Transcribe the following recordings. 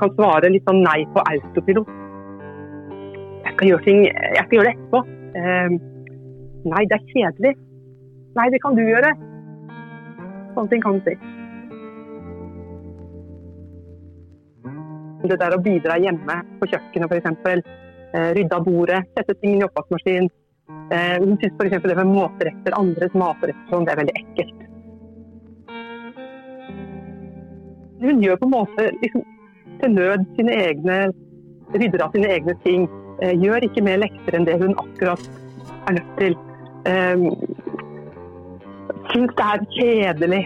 kan svare litt sånn nei på autopilot. Jeg skal gjøre ting Jeg skal gjøre det etterpå. Eh, nei, det er kjedelig. Nei, det kan du gjøre. Sånne ting kan du si. Det der å bidra hjemme på kjøkkenet f.eks. Eh, rydde av bordet, sette ting i oppvaskmaskinen. Eh, hun syns f.eks. det med matretter, andres matretter, sånn, det er veldig ekkelt. Hun gjør på en måte liksom, til nød sine egne Rydder av sine egne ting. Eh, gjør ikke mer lekser enn det hun akkurat er nødt til. Um, Syns det er kjedelig.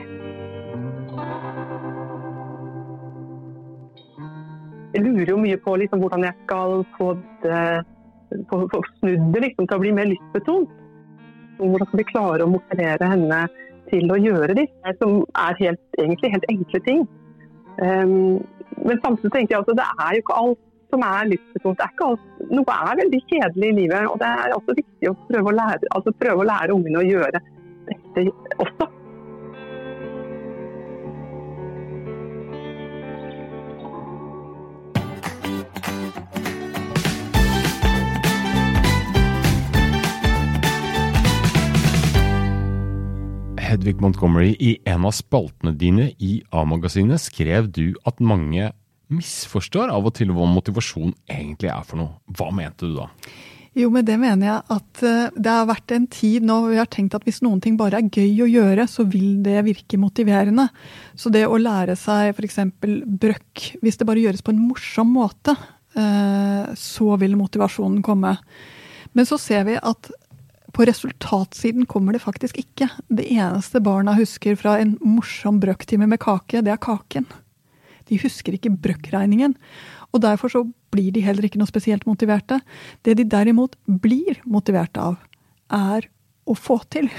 Jeg lurer jo mye på liksom, hvordan jeg skal få, det, få, få snudd det liksom, til å bli mer lystbetont. Hvordan skal vi klare å motivere henne til å gjøre det, som er helt, egentlig helt enkle ting. Um, men samtidig tenker jeg at det er jo ikke alt som er livsbetont. Noe er veldig kjedelig i livet. Og det er også viktig å prøve å lære, altså prøve å lære ungene å gjøre dette også. Hedvig Montgomery, i en av spaltene dine i A-magasinet skrev du at mange misforstår av og til hva motivasjon egentlig er for noe. Hva mente du da? Jo, med det mener jeg at eh, det har vært en tid nå hvor vi har tenkt at hvis noen ting bare er gøy å gjøre, så vil det virke motiverende. Så det å lære seg f.eks. brøkk, hvis det bare gjøres på en morsom måte, eh, så vil motivasjonen komme. Men så ser vi at på resultatsiden kommer det faktisk ikke. Det eneste barna husker fra en morsom brøktime med kake, det er kaken. De husker ikke brøkregningen. Og derfor så blir de heller ikke noe spesielt motiverte. Det de derimot blir motiverte av, er å få til.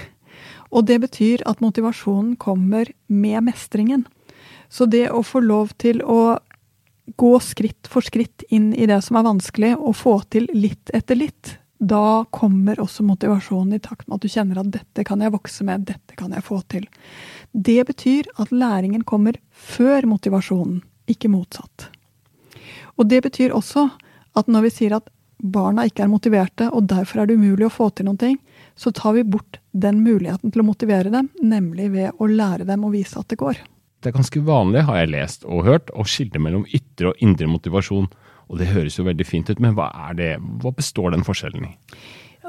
Og det betyr at motivasjonen kommer med mestringen. Så det å få lov til å gå skritt for skritt inn i det som er vanskelig, og få til litt etter litt, da kommer også motivasjonen i takt med at du kjenner at dette kan jeg vokse med, dette kan jeg få til. Det betyr at læringen kommer før motivasjonen, ikke motsatt. Og det betyr også at når vi sier at barna ikke er motiverte, og derfor er det umulig å få til noen ting, så tar vi bort den muligheten til å motivere dem, nemlig ved å lære dem å vise at det går. Det er ganske vanlig, har jeg lest og hørt, å skille mellom ytre og indre motivasjon. Og det høres jo veldig fint ut, men hva, det, hva består den forskjellen i?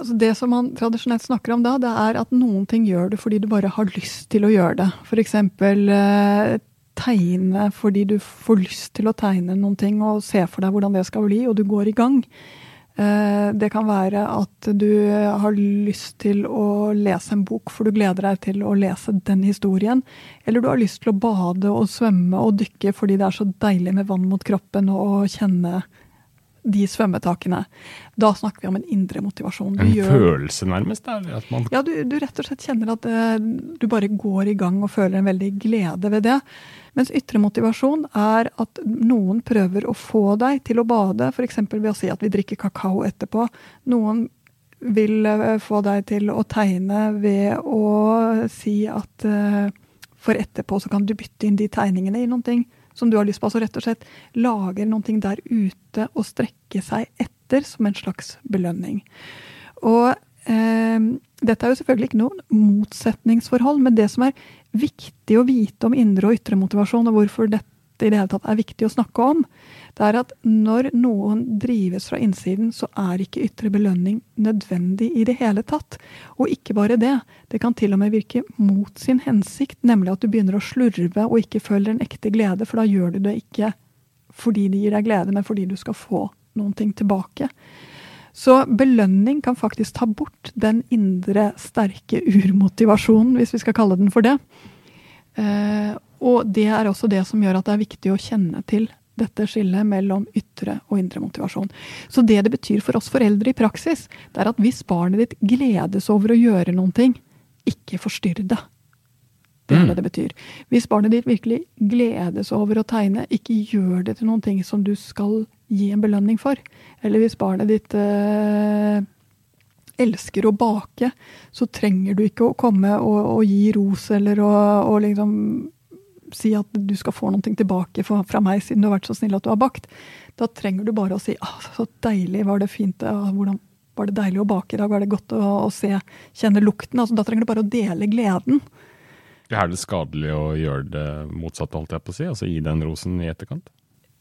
Altså det som man tradisjonelt snakker om da, det er at noen ting gjør du fordi du bare har lyst til å gjøre det. F.eks. Eh, tegne fordi du får lyst til å tegne noen ting og se for deg hvordan det skal bli, og du går i gang. Eh, det kan være at du har lyst til å lese en bok, for du gleder deg til å lese den historien. Eller du har lyst til å bade og svømme og dykke fordi det er så deilig med vann mot kroppen og kjenne de svømmetakene. Da snakker vi om en indre motivasjon. Du en gjør, følelse, nærmest? Der, ja, du, du, rett og slett kjenner at uh, du bare går i gang og føler en veldig glede ved det. Mens ytre motivasjon er at noen prøver å få deg til å bade, f.eks. ved å si at vi drikker kakao etterpå. Noen vil uh, få deg til å tegne ved å si at uh, for etterpå så kan du bytte inn de tegningene i noen ting som du har lyst på. Altså rett og slett lager noe der ute og strekker seg etter som en slags belønning. Og eh, dette er jo selvfølgelig ikke noen motsetningsforhold, men det som er viktig å vite om indre og ytre motivasjon, og hvorfor dette i det hele tatt er viktig å snakke om, det er at når noen drives fra innsiden, så er ikke ytre belønning nødvendig i det hele tatt. Og ikke bare det, det kan til og med virke mot sin hensikt, nemlig at du begynner å slurve og ikke føler en ekte glede, for da gjør du det ikke fordi det gir deg glede, men fordi du skal få noen ting tilbake. Så belønning kan faktisk ta bort den indre, sterke urmotivasjonen, hvis vi skal kalle den for det. Og det er også det som gjør at det er viktig å kjenne til dette skillet mellom ytre og indre motivasjon. Så det det betyr for oss foreldre i praksis, det er at hvis barnet ditt gledes over å gjøre noen ting, ikke forstyrr det. Det er mm. det det betyr. Hvis barnet ditt virkelig gledes over å tegne, ikke gjør det til noen ting som du skal gi en belønning for. Eller hvis barnet ditt eh, elsker å bake, så trenger du ikke å komme og, og gi ros eller å, liksom si at du skal få noe tilbake fra meg siden du har vært så snill at du har bakt. Da trenger du bare å si ah, 'så deilig, var det fint', ah, hvordan var det deilig å bake i dag, var det godt å, å se, kjenne lukten. Altså, da trenger du bare å dele gleden. Er det skadelig å gjøre det motsatte, holdt jeg på å si? Altså gi den rosen i etterkant?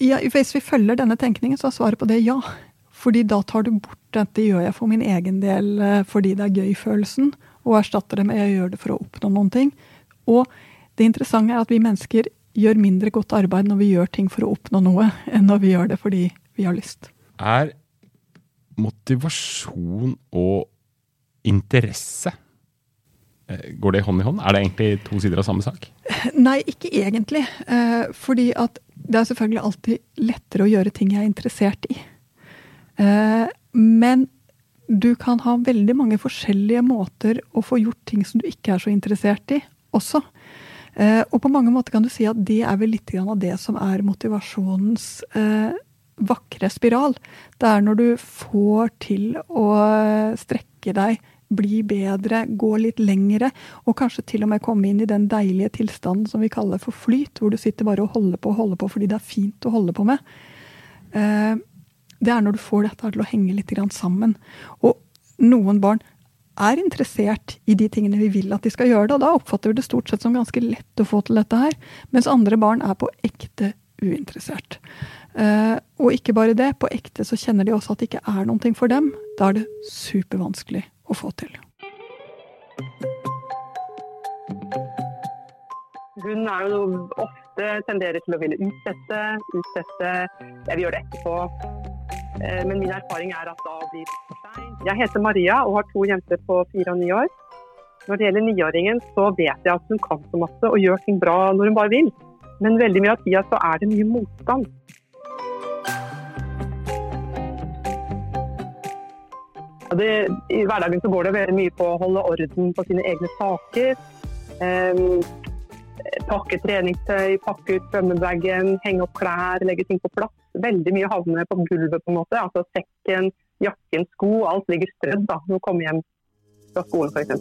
Ja, Hvis vi følger denne tenkningen, så er svaret på det ja. Fordi da tar du bort dette gjør jeg for min egen del eh, fordi det er gøy-følelsen, og erstatter det med jeg gjør det for å oppnå noen ting. Og det interessante er at vi mennesker gjør mindre godt arbeid når vi gjør ting for å oppnå noe, enn når vi gjør det fordi vi har lyst. Er motivasjon og interesse eh, Går det hånd i hånd? Er det egentlig to sider av samme sak? Nei, ikke egentlig. Eh, fordi at det er selvfølgelig alltid lettere å gjøre ting jeg er interessert i. Eh, men du kan ha veldig mange forskjellige måter å få gjort ting som du ikke er så interessert i, også. Eh, og på mange måter kan du si at det er vel litt av det som er motivasjonens eh, vakre spiral. Det er når du får til å strekke deg, bli bedre, gå litt lengre, og kanskje til og med komme inn i den deilige tilstanden som vi kaller for flyt, hvor du sitter bare og holder på og holder på fordi det er fint å holde på med det er når du får dette til å henge litt sammen. Og noen barn er interessert i de tingene vi vil at de skal gjøre og da oppfatter vi det stort sett som ganske lett å få til dette her. Mens andre barn er på ekte uinteressert. Uh, og ikke bare det, på ekte så kjenner de også at det ikke er noe for dem. Da er det supervanskelig å få til. Hun er jo ofte tenderer til å ville utsette, utsette. Jeg vil gjøre det etterpå. Eh, men min erfaring er at da blir det for seint. Jeg heter Maria og har to jenter på fire og ni år. Når det gjelder niåringen, så vet jeg at hun kan så masse og gjør ting bra når hun bare vil. Men veldig mye av tida så er det mye motstand. Det, I hverdagen så går det veldig mye på å holde orden på sine egne saker. Um, pakke treningstøy, pakke ut svømmebagen, henge opp klær, legge ting på plass. Veldig mye havner på gulvet, på en måte. Altså sekken, jakken, sko. Alt ligger strødd da, når du kommer hjem fra skolen f.eks.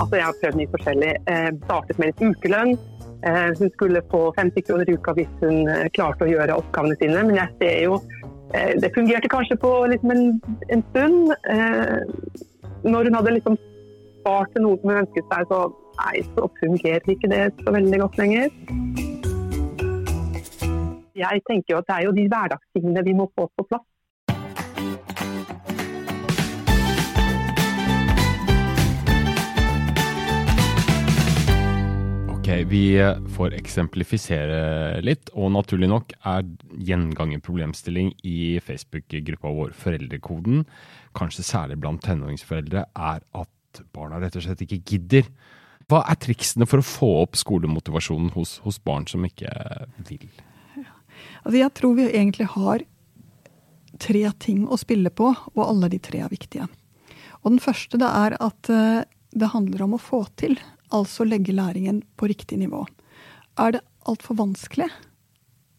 Altså, jeg har prøvd mye forskjellig. Eh, startet med litt ukelønn. Eh, hun skulle få 50 kroner i uka hvis hun eh, klarte å gjøre oppgavene sine, men jeg ser jo eh, Det fungerte kanskje på liksom en, en stund. Eh, når hun hadde liksom spart til noe som hun ønsket seg, så nei, så fungerer ikke det så veldig godt lenger. Jeg tenker jo at det er jo de hverdagstingene vi må få på plass. Ok, Vi får eksemplifisere litt, og naturlig nok er gjengangerproblemstilling i Facebook-gruppa vår Foreldrekoden kanskje særlig blant tenåringsforeldre, er at barna rett og slett ikke gidder. Hva er triksene for å få opp skolemotivasjonen hos, hos barn som ikke vil? Ja. Altså jeg tror vi egentlig har tre ting å spille på, og alle de tre er viktige. Og Den første det er at eh, det handler om å få til, altså legge læringen på riktig nivå. Er det altfor vanskelig,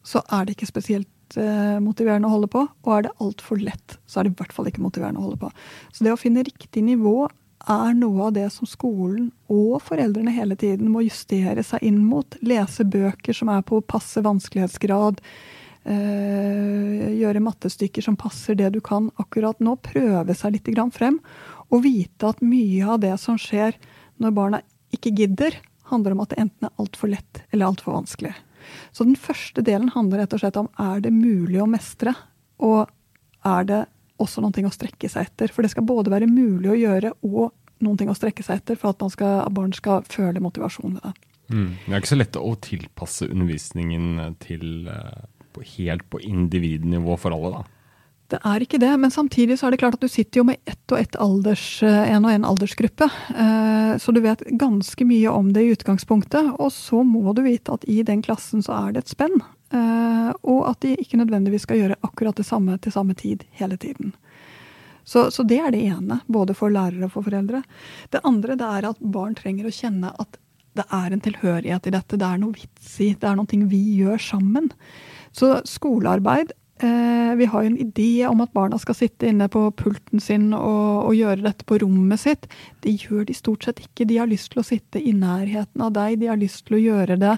så er det ikke spesielt Eh, motiverende å holde på. Og er det altfor lett, så er det i hvert fall ikke motiverende å holde på. Så det å finne riktig nivå er noe av det som skolen og foreldrene hele tiden må justere seg inn mot. Lese bøker som er på passe vanskelighetsgrad. Øh, gjøre mattestykker som passer det du kan akkurat nå. Prøve seg litt frem. Og vite at mye av det som skjer når barna ikke gidder, handler om at det enten er altfor lett eller altfor vanskelig. Så den første delen handler rett og slett om er det mulig å mestre, og er det også noen ting å strekke seg etter. For det skal både være mulig å gjøre og noen ting å strekke seg etter for at skal, barn skal føle motivasjon ved det. Mm. Det er ikke så lett å tilpasse undervisningen til uh, helt på individnivå for alle, da? Det er ikke det, men samtidig så er det klart at du sitter jo med ett og ett alders, eh, en og en aldersgruppe. Eh, så du vet ganske mye om det i utgangspunktet. Og så må du vite at i den klassen så er det et spenn. Eh, og at de ikke nødvendigvis skal gjøre akkurat det samme til samme tid hele tiden. Så, så det er det ene, både for lærere og for foreldre. Det andre det er at barn trenger å kjenne at det er en tilhørighet i dette. Det er noe vits i. Det er noe vi gjør sammen. Så skolearbeid vi har jo en idé om at barna skal sitte inne på pulten sin og, og, gjøre dette på rommet sitt. Det gjør de stort sett ikke. De har lyst til å sitte i nærheten av deg. De har lyst til å gjøre det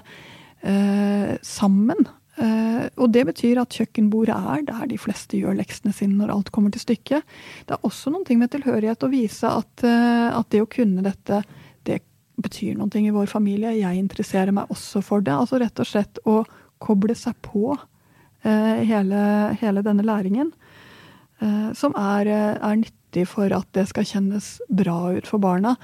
eh, sammen. Eh, og det betyr at kjøkkenbordet er der de fleste gjør leksene sine når alt kommer til stykket. Det er også noen ting med tilhørighet å vise at, eh, at, det å kunne dette, det betyr ting i vår familie. Jeg interesserer meg også for det. Altså rett og slett å koble seg på hele, hele, denne læringen. som er, er nyttig for at det skal kjennes bra ut for barna.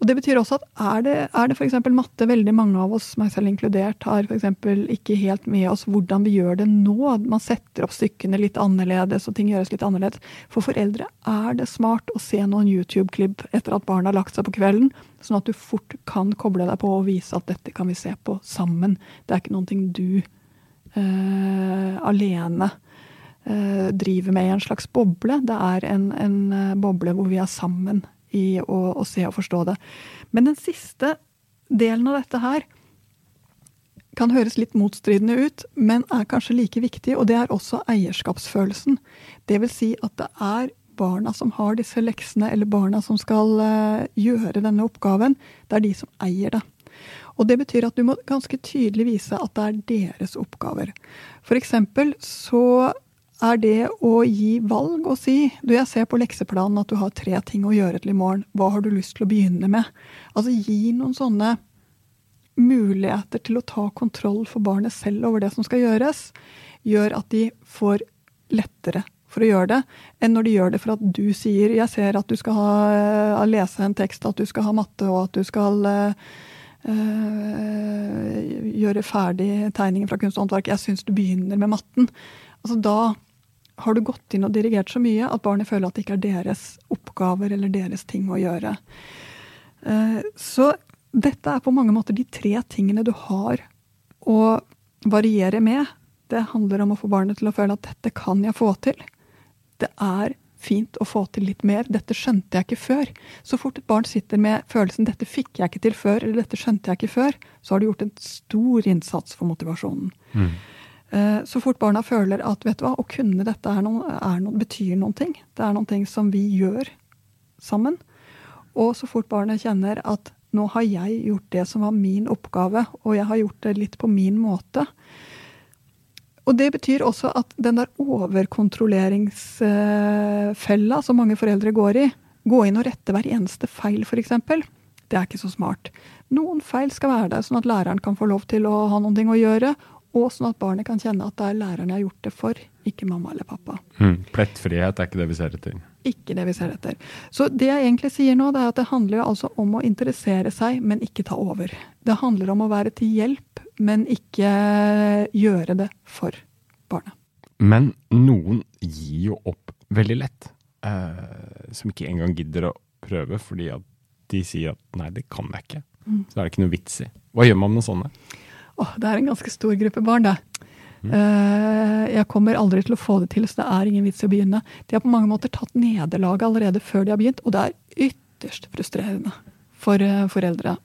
Og det betyr også at er det, er det f.eks. matte, veldig mange av oss, meg selv inkludert, har f.eks. ikke helt med oss hvordan vi gjør det nå. Man setter opp stykkene litt annerledes, og ting gjøres litt annerledes. For foreldre er det smart å se noen YouTube-klipp etter at barna har lagt seg på kvelden, sånn at du fort kan koble deg på og vise at dette kan vi se på sammen. Det er ikke noen ting du eh, alene uh, driver med i en slags boble. Det er en, en eh, boble hvor vi er sammen i å, å, se og forstå det. Men den siste delen av dette her kan høres litt motstridende ut, men er kanskje like viktig, og det er også eierskapsfølelsen. Det vil si at det er barna som har disse leksene, eller barna som skal uh, gjøre denne oppgaven, det er de som eier det. Og det betyr at du må ganske tydelig vise at det er deres oppgaver. For eksempel så er det å gi valg og si du, jeg ser på lekseplanen at du har tre ting å gjøre til i morgen. Hva har du lyst til å begynne med? Altså gi noen sånne muligheter til å ta kontroll for barnet selv over det som skal gjøres, gjør at de får lettere for å gjøre det, enn når de gjør det for at du sier jeg ser at du skal ha, lese en tekst, at du skal ha matte, og at du skal uh, gjøre ferdig tegningen fra kunst og håndverk. Jeg syns du begynner med matten. Altså Da har du gått inn og dirigert så mye at barnet føler at det ikke er deres oppgaver eller deres ting å gjøre. Eh, så dette er på mange måter de tre tingene du har å variere med. Det handler om å få barnet til å føle at dette kan jeg få til. Det er fint å få til litt mer. Dette skjønte jeg ikke før. Så fort et barn sitter med følelsen 'dette fikk jeg ikke til før', eller 'dette skjønte jeg ikke før', så har du gjort en stor innsats for motivasjonen. Mm. Eh, så fort barna føler at vet du hva, å kunne dette er noe, er noen, betyr noen ting, det er noen ting som vi gjør sammen, og så fort barnet kjenner at nå har jeg gjort det som var min oppgave, og jeg har gjort det litt på min måte. Og det betyr også at den der overkontrolleringsfella som mange foreldre går i, gå inn og rette hver eneste feil, f.eks., det er ikke så smart. Noen feil skal være der, sånn at læreren kan få lov til å ha noe å gjøre, og sånn at barnet kan kjenne at det er læreren jeg har gjort det for, ikke mamma eller pappa. Mm. Plettfrihet er ikke det vi ser etter? Ikke det vi ser etter. Så det jeg egentlig sier nå, det er at det handler altså om å interessere seg, men ikke ta over. Det handler om å være til hjelp, men ikke gjøre det for barnet. Men noen gir jo opp veldig lett. Eh, som ikke engang gidder å prøve fordi at de sier at nei, det kan jeg ikke. Mm. Så er det ikke noe vits i. Hva gjør man med sånne? Åh, det er en ganske stor gruppe barn, det. Uh, jeg kommer aldri til å få det til, så det er ingen vits i å begynne. De har på mange måter tatt nederlaget allerede før de har begynt, og det er ytterst frustrerende for uh, foreldre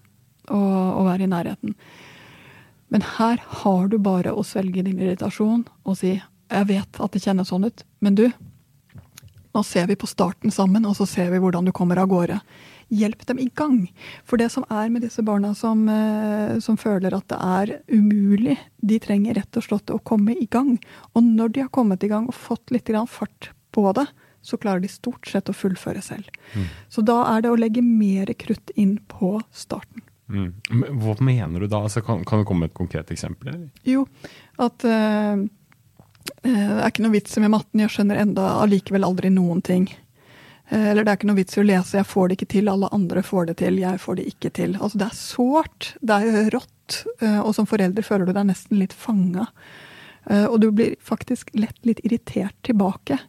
å, å, være i nærheten. Men her har du bare å svelge din irritasjon og si jeg vet at det kjennes sånn ut, men du, nå ser vi på starten sammen, og så ser vi hvordan du kommer av gårde hjelp dem i gang. For det som er med disse barna som, eh, som, føler at det er umulig, de trenger rett og slett å komme i gang. Og når de har kommet i gang og fått litt fart på det, så klarer de stort sett å fullføre selv. Mm. Så da er det å legge mer krutt inn på starten. Mm. Hva mener du da? Altså, kan, kan, du komme med et konkret eksempel? Eller? Jo, at uh, det er ikke noe vits med matten. Jeg skjønner enda allikevel aldri noen ting. Eh, eller det er ikke noe vits i å lese, jeg får det ikke til, alle andre får det til, jeg får det ikke til. Altså det er sårt, det er rått, eh, og som forelder føler du deg nesten litt fanga. Eh, og du blir faktisk lett litt irritert tilbake.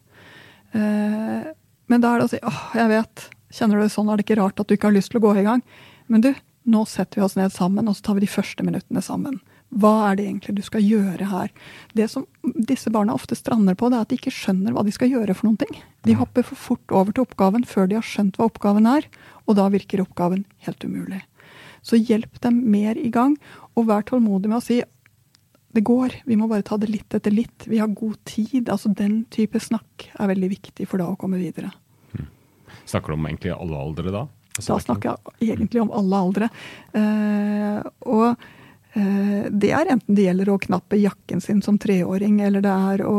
Men da er det å si åh, jeg vet, kjenner du det sånn, er det ikke rart at du ikke har lyst til å gå i gang. Men du, nå setter vi oss ned sammen, og så tar vi de første minuttene sammen. Hva er det egentlig du skal gjøre her? Det som disse barna ofte strander på, det er at de ikke skjønner hva de skal gjøre for noen ting. De mm. hopper for fort over til oppgaven før de har skjønt hva oppgaven er, og da virker oppgaven helt umulig. Så hjelp dem mer i gang, og vær tålmodig med å si det går. Vi må bare ta det litt etter litt. Vi har god tid. Altså Den type snakk er veldig viktig for da å komme videre. Snakker du om egentlig alle aldre da? Altså, Da snakker jeg egentlig om alle aldre. Uh, og det er enten det gjelder å knappe jakken sin som treåring, eller det er å,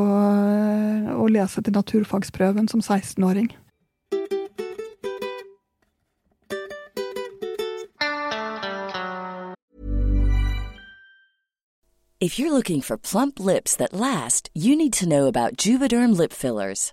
å lese til naturfagsprøven som 16-åring. If you're looking for plump lips that last, you need to know about Juvederm lip fillers.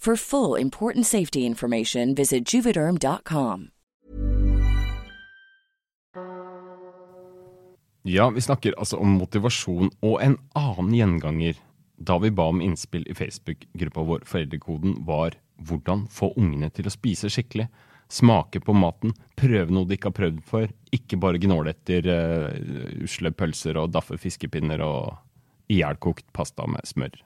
For full important safety information, visit juvederm.com. Ja, vi snakker altså om motivasjon og en annen gjenganger da vi ba om innspill i Facebook-gruppa vår Foreldrekoden, var hvordan få ungene til å spise skikkelig. Smake på maten, prøve noe de ikke har prøvd før. Ikke bare gnåle etter uh, usle pølser og daffe fiskepinner og ihjelkokt pasta med smør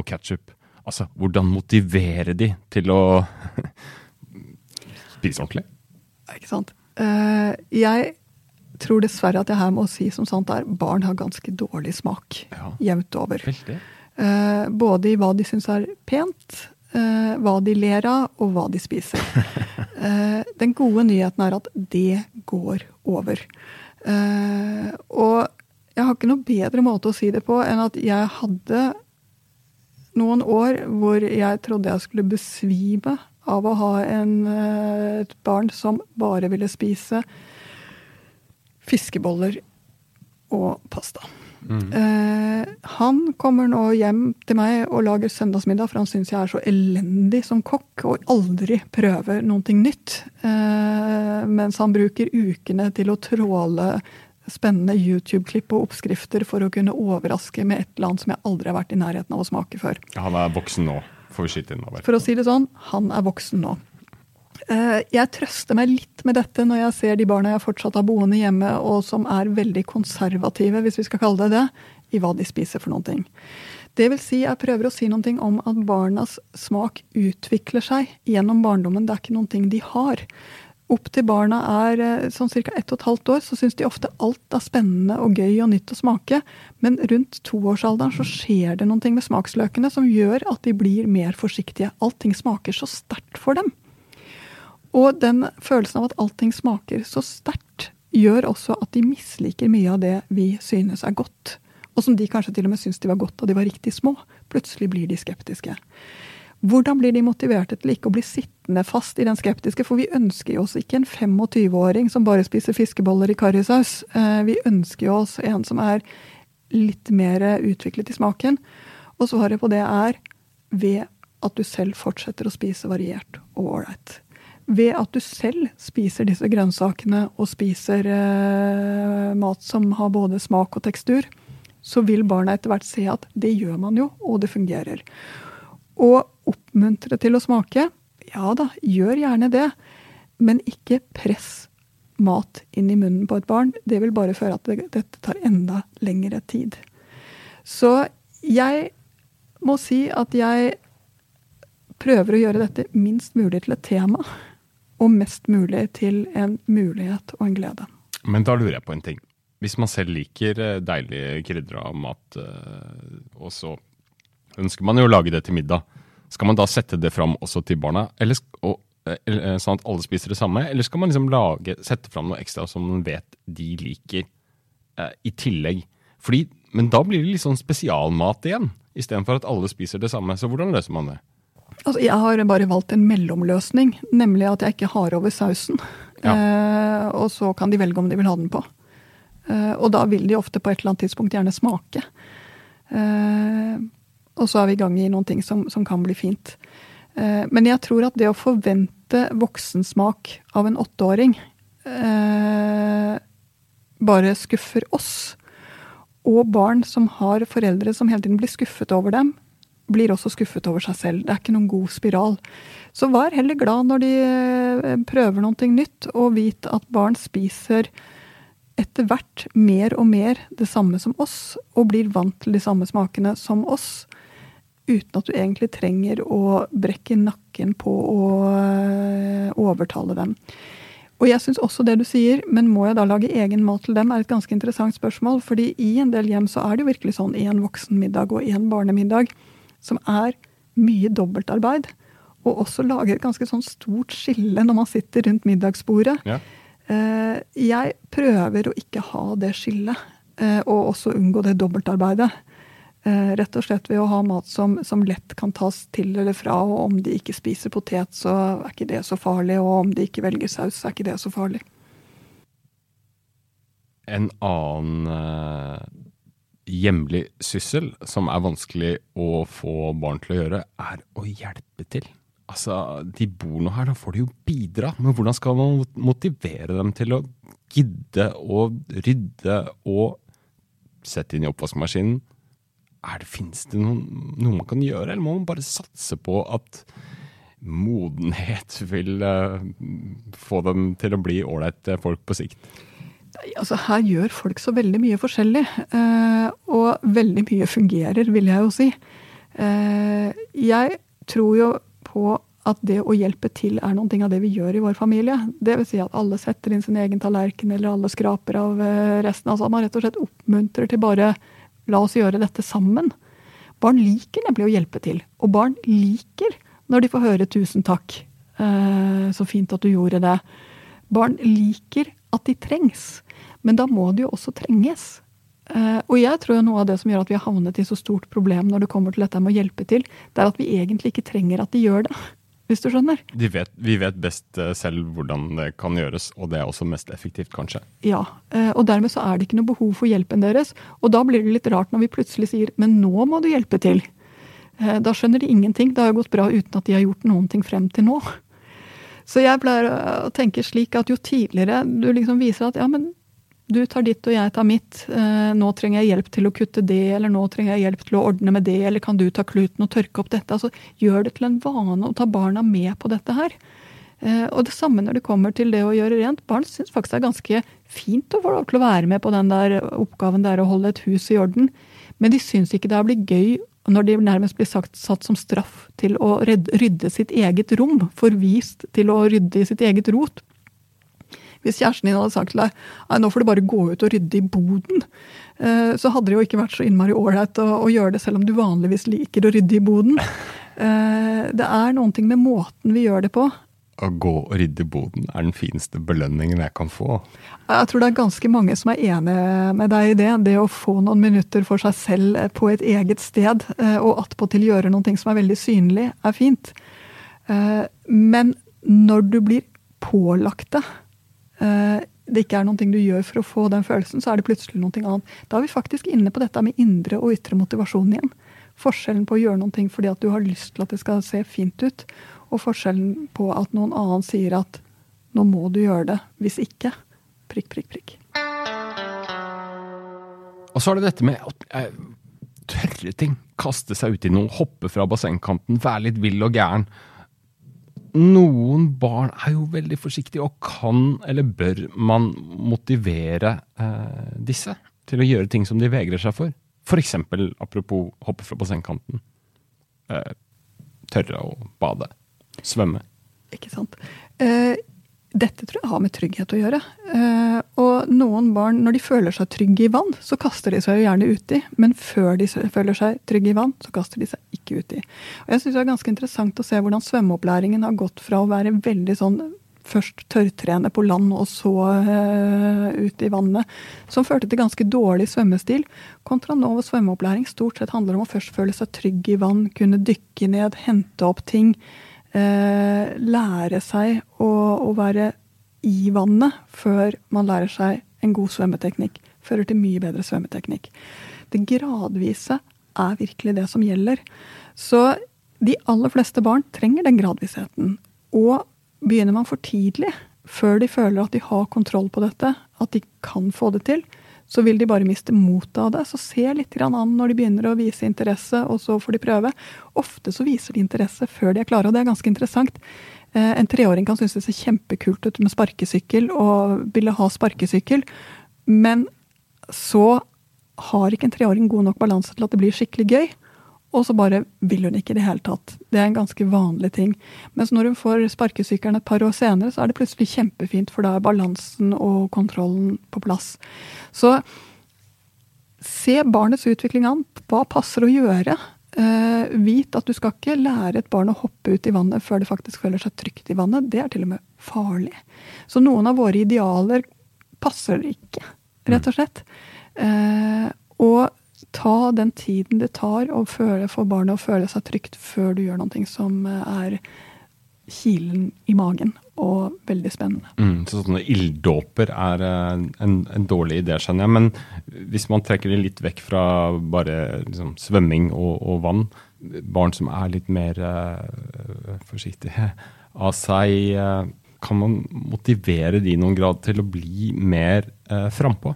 og ketsjup. Altså, hvordan motivere de til å spise ordentlig? Ikke sant? Eh, jeg tror dessverre at jeg her må si som sant er, barn har ganske dårlig smak. Ja. Jevnt over. Veldig. Eh, både i hva de syns er pent, eh, hva de ler av, og hva de spiser. Den gode nyheten er at det går over. Og jeg har ikke noe bedre måte å si det på enn at jeg hadde noen år hvor jeg trodde jeg skulle besvime av å ha en, eh, et barn som bare ville spise fiskeboller og pasta. Eh, han kommer nå hjem til meg og lager søndagsmiddag, for han syns jeg er så elendig som kokk og aldri prøver noe nytt. Eh, mens han bruker ukene til å tråle spennende YouTube-klipp og oppskrifter for å kunne overraske med et eller annet som jeg aldri har vært i nærheten av å smake før. Han er voksen nå, får vi skyte inn. over. For å si det sånn, han er voksen nå. Eh, Jeg trøster meg litt med dette når jeg ser de barna jeg fortsatt har boende hjemme, og som er veldig konservative, hvis vi skal kalle det det, i hva de spiser for noen ting. Det vil si, jeg prøver å si noen ting om at barnas smak utvikler seg gjennom barndommen. Det er ikke noen ting de har. Opp til barna er eh, sånn ca. ett og et halvt år, så syns de ofte alt er spennende og gøy og nytt å smake. Men rundt toårsalderen så skjer det noen ting med smaksløkene som gjør at de blir mer forsiktige. Allting smaker så sterkt for dem. Og den følelsen av at allting smaker så sterkt, gjør også at de misliker mye av det vi synes er godt. Og som de kanskje til og med syns de var godt da de var riktig små. Plutselig blir de skeptiske. Hvordan blir de motiverte til ikke å bli sittende fast i den skeptiske? For vi ønsker jo oss ikke en 25-åring som bare spiser fiskeboller i karrisaus. Eh, Vi ønsker jo oss en som er litt mer utviklet i smaken. Og svaret på det er ved at du selv fortsetter å spise variert og ålreit. Ved at du selv spiser disse grønnsakene og spiser eh, mat som har både smak og tekstur, så vil barna etter hvert se at det gjør man jo, og det fungerer. Og oppmuntre til å smake, ja da, gjør gjerne det. Men ikke press mat inn i munnen på et barn. Det vil bare føre at det, dette tar enda lengre tid. Så jeg må si at jeg prøver å gjøre dette minst mulig til et tema, og mest mulig til en mulighet og en glede. Men da lurer jeg på en ting. Hvis man selv liker deilige deilig krydra mat, eh, og så ønsker man jo å lage det til middag, skal man da sette det fram også til barna, eller, og, eh, eller, sånn at alle spiser det samme? Eller skal man liksom lage, sette fram noe ekstra som man vet de liker, eh, i tillegg? Fordi Men da blir det litt sånn spesialmat igjen, istedenfor at alle spiser det samme. Så hvordan løser man det? Altså, jeg har bare valgt en mellomløsning, nemlig at jeg ikke har over sausen. Ja. Eh, og så kan de velge om de vil ha den på. Eh, og da vil de ofte på et eller annet tidspunkt gjerne smake. Eh, og så er vi i gang i noen ting som, som kan bli fint. Eh, men jeg tror at det å forvente voksensmak av en åtteåring eh, bare skuffer oss. Og barn som har foreldre som hele tiden blir skuffet over dem, blir også skuffet over seg selv. Det er ikke noen god spiral. Så vær heller glad når de eh, prøver noe nytt, og vit at barn spiser etter hvert mer og mer det samme som oss, og blir vant til de samme smakene som oss. Uten at du egentlig trenger å brekke nakken på å eh, overtale dem. Og jeg syns også det du sier, men må jeg da lage egen mat til dem, er et ganske interessant spørsmål. fordi i en del hjem så er det jo virkelig sånn én voksenmiddag og én barnemiddag som er mye dobbeltarbeid. Og også lager et ganske sånn stort skille når man sitter rundt middagsbordet. Ja. Eh, jeg prøver å ikke ha det skillet, eh, og også unngå det dobbeltarbeidet. Eh, rett og slett ved å ha mat som, som, lett kan tas til eller fra. Og om de ikke spiser potet, så er ikke det så farlig. Og om de ikke velger saus, så er ikke det så farlig. En annen eh, hjemlig syssel som er vanskelig å få barn til å gjøre, er å hjelpe til. Altså, de bor nå her, da får de jo bidra. Men hvordan skal man motivere dem til å gidde å rydde og sette inn i oppvaskmaskinen? Er det, Fins det noen, noe man kan gjøre, eller må man bare satse på at modenhet vil uh, få dem til å bli ålreite folk på sikt? Altså, her gjør folk så veldig mye forskjellig. Uh, og veldig mye fungerer, vil jeg jo si. Uh, jeg tror jo på at det å hjelpe til er noe av det vi gjør i vår familie. Vil si at alle setter inn sin egen tallerken, eller alle skraper av resten. Altså at man rett og slett oppmuntrer til bare la oss gjøre dette sammen. Barn liker nemlig å hjelpe til. Og barn liker når de får høre 'tusen takk', så fint at du gjorde det. Barn liker at de trengs. Men da må de jo også trenges. Uh, og jeg tror noe av det som gjør at vi har havnet i så stort problem når det kommer til dette med å hjelpe til, det er at vi egentlig ikke trenger at de gjør det. Hvis du skjønner? Vet, vi vet best eh, selv hvordan det kan gjøres, og det er også mest effektivt, kanskje. Ja, uh, og dermed så er det ikke noe behov for hjelpen deres. Og da blir det litt rart når vi plutselig sier 'men nå må du hjelpe til'. Uh, da skjønner de ingenting. Det har jo gått bra uten at de har gjort noen ting frem til nå. Så jeg pleier å tenke slik at jo tidligere du liksom viser at ja, men du tar ditt og jeg tar mitt, eh, nå trenger jeg hjelp til å kutte det, eller nå trenger jeg hjelp til å ordne med det, eller kan du ta kluten og tørke opp dette? Altså, gjør det til en vane å ta barna med på dette her. Eh, og det samme når det kommer til det å gjøre rent. Barn syns faktisk det er ganske fint å få lov til å være med på den der oppgaven det er å holde et hus i orden, men de syns ikke det blir gøy når de nærmest blir sagt, satt som straff til å rydde sitt eget rom, forvist til å rydde i sitt eget rot. Hvis kjæresten din hadde sagt til deg nå får du bare gå ut og rydde i boden, eh, så hadde det jo ikke vært så innmari ålreit å, å, gjøre det selv om du vanligvis liker å rydde i boden. Eh, det er noen ting med måten vi gjør det på. Å gå og rydde i boden er den fineste belønningen jeg kan få. Jeg tror det er ganske mange som er enig med deg i det. Det å få noen minutter for seg selv på et eget sted, eh, og attpåtil gjøre ting som er veldig synlig, er fint. Men når du blir pålagt det, Eh, det ikke er noe du gjør for å få den følelsen, så er det plutselig noe annet. Da er vi faktisk inne på dette med indre og ytre motivasjon igjen. Forskjellen på å gjøre noe fordi at du har lyst til at det skal se fint ut, og forskjellen på at noen annen sier at nå må du gjøre det, hvis ikke prikk, prikk, prikk. Og så er det dette med å eh, tørre ting. Kaste seg uti noe, hoppe fra bassengkanten, være litt vill og gæren noen barn er jo veldig forsiktige, og kan eller bør man motivere eh, disse til å gjøre ting som de vegrer seg for? F.eks. apropos hoppe fra bassengkanten. Eh, tørre å bade. Svømme. Ikke sant. Eh, dette tror jeg har med trygghet å gjøre. Eh, og noen barn, når de føler seg trygge i vann, så kaster de seg jo gjerne uti. Men før de føler seg trygge i vann, så kaster de seg ikke uti. Og jeg syns det er ganske interessant å se hvordan svømmeopplæringen har gått fra å være veldig sånn først tørrtrene på land og så uh, ut i vannet, som førte til ganske dårlig svømmestil, kontra nå hvor svømmeopplæring stort sett handler om å først føle seg trygg i vann, kunne dykke ned, hente opp ting, uh, lære seg å, å, være i vannet før man lærer seg en god svømmeteknikk. Fører til mye bedre svømmeteknikk. Det gradvise er virkelig det som gjelder. Så de aller fleste barn trenger den gradvisheten. Og Begynner man for tidlig, før de føler at de har kontroll på dette, at de kan få det til, så vil de bare miste motet av det. Så se litt an når de begynner å vise interesse, og så får de prøve. Ofte så viser de interesse før de er klare, og det er ganske interessant. Eh, en treåring kan synes det ser kjempekult ut med sparkesykkel og ville ha sparkesykkel, men så har ikke en treåring god nok balanse til at det blir skikkelig gøy og så bare vil hun ikke i det hele tatt. Det er en ganske vanlig ting. Mens når hun får sparkesykkelen et par år senere, så er det plutselig kjempefint, for da er balansen og kontrollen på plass. Så se barnets utvikling an. Hva passer å gjøre? Uh, vit at du skal ikke lære et barn å hoppe ut i vannet før det faktisk føler seg trygt i vannet. Det er til og med farlig. Så noen av våre idealer passer ikke, rett og slett. Uh, og ta den tiden det tar å føle, for barnet å føle seg trygt før du gjør noe som er kilen i magen og veldig spennende. Mm, så sånne ilddåper er eh, en, en, dårlig idé, skjønner jeg. Men hvis man trekker det litt vekk fra bare liksom, svømming og, og, vann, barn som er litt mer uh, forsiktige av seg, uh, kan man motivere de i noen grad til å bli mer uh, frampå?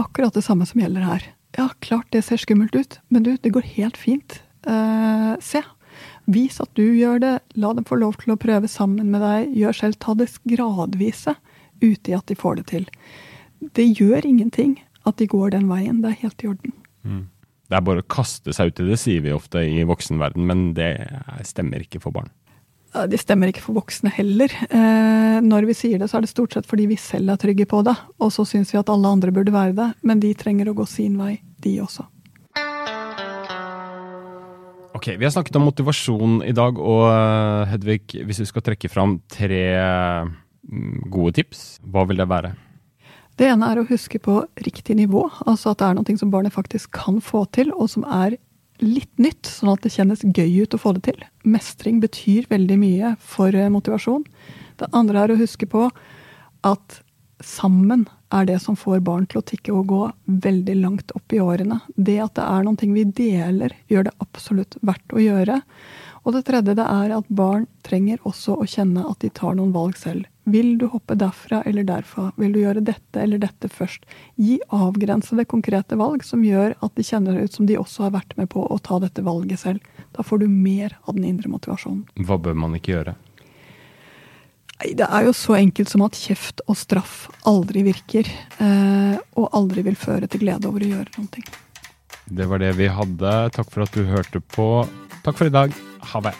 Akkurat det samme som gjelder her. Ja, klart det ser skummelt ut, men du, det går helt fint. Uh, se. Vis at du gjør det. La dem få lov til å prøve sammen med deg. Gjør selv. Ta det gradvise ute i at de får det til. Det gjør ingenting at de går den veien. Det er helt i orden. Mm. Det er bare å kaste seg ut i det, sier vi ofte i voksenverden, men det stemmer ikke for barn. Det stemmer ikke for voksne heller. Eh, når vi sier det, så er det stort sett fordi vi selv er trygge på det. Og så syns vi at alle andre burde være det, men de trenger å gå sin vei, de også. Ok, Vi har snakket om motivasjon i dag, og eh, Hedvig, hvis du skal trekke fram tre mm, gode tips, hva vil det være? Det ene er å huske på riktig nivå, altså at det er noe som barnet faktisk kan få til, og som er litt nytt, sånn at det kjennes gøy ut å få det til. Mestring betyr veldig mye for eh, motivasjon. Det andre er å huske på at sammen er det som får barn til å tikke og gå veldig langt opp i årene. Det at det er noen ting vi deler, gjør det absolutt verdt å gjøre. Og det tredje det er at barn trenger også å kjenne at de tar noen valg selv. Vil du hoppe derfra eller derfra? Vil du gjøre dette eller dette først? Gi avgrensede, konkrete valg som gjør at de kjenner ut som de også har vært med på å ta dette valget selv. Da får du mer av den indre motivasjonen. Hva bør man ikke gjøre? Det er jo så enkelt som at kjeft og straff aldri virker. Eh, og aldri vil føre til glede over å gjøre noe. Det var det vi hadde. Takk for at du hørte på. Takk for i dag. Ha det.